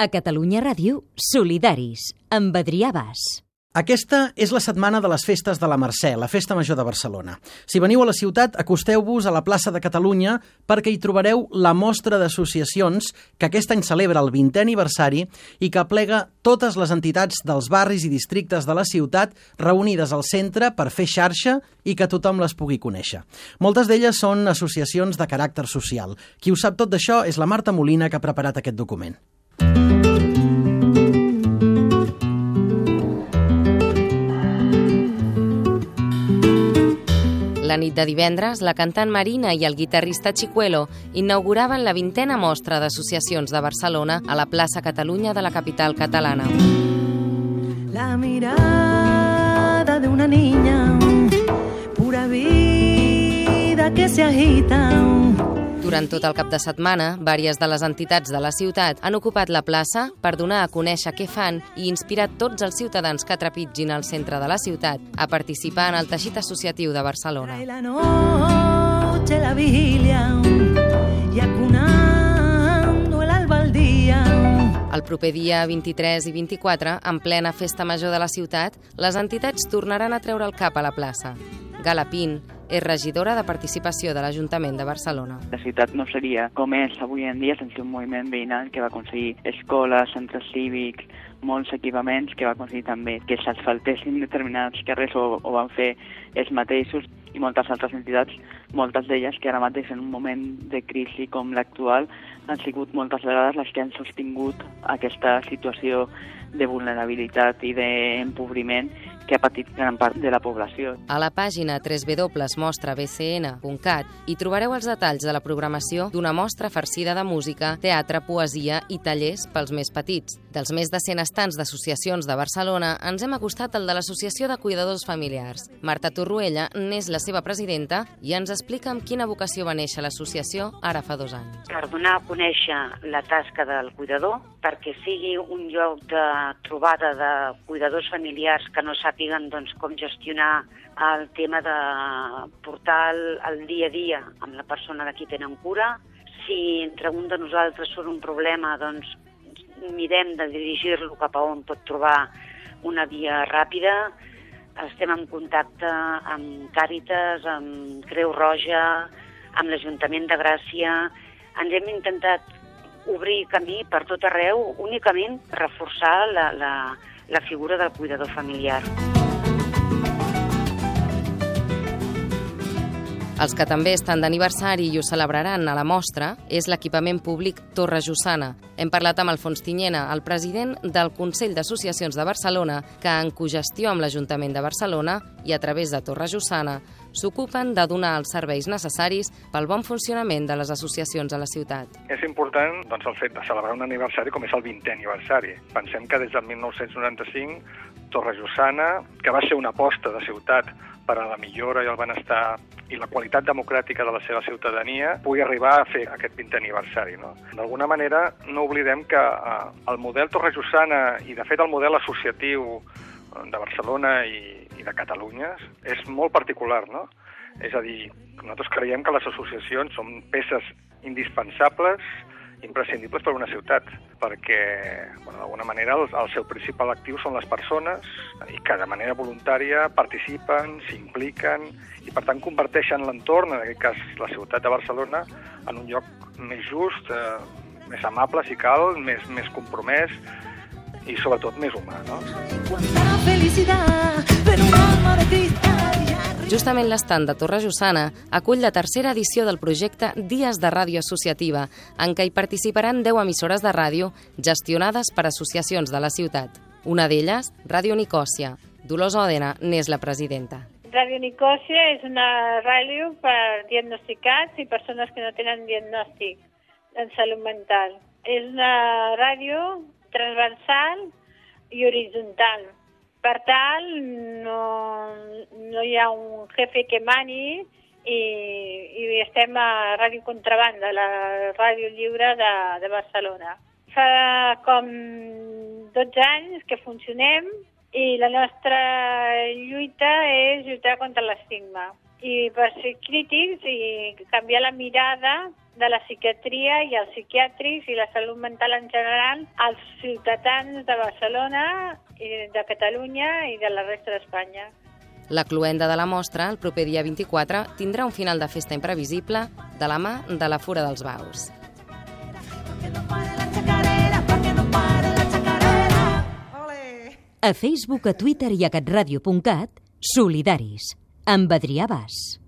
A Catalunya Ràdio, Solidaris, amb Adrià Bas. Aquesta és la setmana de les festes de la Mercè, la Festa Major de Barcelona. Si veniu a la ciutat, acosteu-vos a la plaça de Catalunya perquè hi trobareu la mostra d'associacions que aquest any celebra el 20è aniversari i que plega totes les entitats dels barris i districtes de la ciutat reunides al centre per fer xarxa i que tothom les pugui conèixer. Moltes d'elles són associacions de caràcter social. Qui ho sap tot d'això és la Marta Molina que ha preparat aquest document. La nit de divendres, la cantant Marina i el guitarrista Chicuelo inauguraven la vintena mostra d'associacions de Barcelona a la plaça Catalunya de la capital catalana. La mirada de una niña, pura vida que se agita. Durant tot el cap de setmana, vàries de les entitats de la ciutat han ocupat la plaça per donar a conèixer què fan i inspirar tots els ciutadans que trepitgin al centre de la ciutat a participar en el teixit associatiu de Barcelona. Trae la noche, la vigilia, y acunando el alba al día. El proper dia 23 i 24, en plena festa major de la ciutat, les entitats tornaran a treure el cap a la plaça. Gala Pin és regidora de participació de l'Ajuntament de Barcelona. La ciutat no seria com és avui en dia sense un moviment veïnal que va aconseguir escoles, centres cívics, molts equipaments que va aconseguir també que s'asfaltessin determinats carrers o, o van fer ells mateixos i moltes altres entitats, moltes d'elles que ara mateix en un moment de crisi com l'actual han sigut moltes vegades les que han sostingut aquesta situació de vulnerabilitat i d'empobriment que ha patit gran part de la població. A la pàgina www.mostrabcn.cat hi trobareu els detalls de la programació d'una mostra farcida de música, teatre, poesia i tallers pels més petits. Dels més de 100 estants d'associacions de Barcelona, ens hem acostat al de l'Associació de Cuidadors Familiars. Marta Torruella n'és la seva presidenta i ens explica amb quina vocació va néixer l'associació ara fa dos anys. per donar a conèixer la tasca del cuidador, perquè sigui un lloc de trobada de cuidadors familiars que no sàpiguen doncs, com gestionar el tema de portar el, el dia a dia amb la persona de qui tenen cura. Si entre un de nosaltres surt un problema, doncs mirem de dirigir-lo cap a on pot trobar una via ràpida. Estem en contacte amb Càritas, amb Creu Roja, amb l'Ajuntament de Gràcia. Ens hem intentat obrir camí per tot arreu, únicament reforçar la, la, la figura del cuidador familiar. Els que també estan d'aniversari i ho celebraran a la mostra és l'equipament públic Torre Jussana. Hem parlat amb Alfons Tinyena, el president del Consell d'Associacions de Barcelona, que en cogestió amb l'Ajuntament de Barcelona i a través de Torre Jussana s'ocupen de donar els serveis necessaris pel bon funcionament de les associacions a la ciutat. És important doncs, el fet de celebrar un aniversari com és el 20è aniversari. Pensem que des del 1995 Torre Jussana, que va ser una aposta de ciutat per a la millora i el benestar i la qualitat democràtica de la seva ciutadania, pugui arribar a fer aquest 20è aniversari. No? D'alguna manera, no oblidem que eh, el model Torre Jussana i, de fet, el model associatiu eh, de Barcelona i, i de Catalunya és molt particular, no? És a dir, nosaltres creiem que les associacions són peces indispensables, imprescindibles per a una ciutat, perquè, bueno, d'alguna manera, el, el seu principal actiu són les persones i que de manera voluntària participen, s'impliquen i, per tant, converteixen l'entorn, en aquest cas la ciutat de Barcelona, en un lloc més just, eh, més amable, si cal, més, més compromès i, sobretot, més humà, no? Cuánta felicidad, Justament l'estand de Torre Jussana acull la tercera edició del projecte Dies de Ràdio Associativa, en què hi participaran 10 emissores de ràdio gestionades per associacions de la ciutat. Una d'elles, Ràdio Nicòsia. Dolors Òdena n'és la presidenta. Radio Nicòsia és una ràdio per diagnosticats i persones que no tenen diagnòstic en salut mental. És una ràdio transversal i horitzontal. Per tant, no, no hi ha un jefe que mani i, i estem a Ràdio Contrabanda, la ràdio lliure de, de Barcelona. Fa com 12 anys que funcionem i la nostra lluita és lluitar contra l'estigma. I per ser crítics i canviar la mirada de la psiquiatria i els psiquiàtrics i la salut mental en general als ciutadans de Barcelona, i de Catalunya i de la resta d'Espanya. La cluenda de la mostra, el proper dia 24, tindrà un final de festa imprevisible de la mà de la Fura dels Baus. A Facebook, a Twitter i a catradio.cat, solidaris, amb Adrià Bas.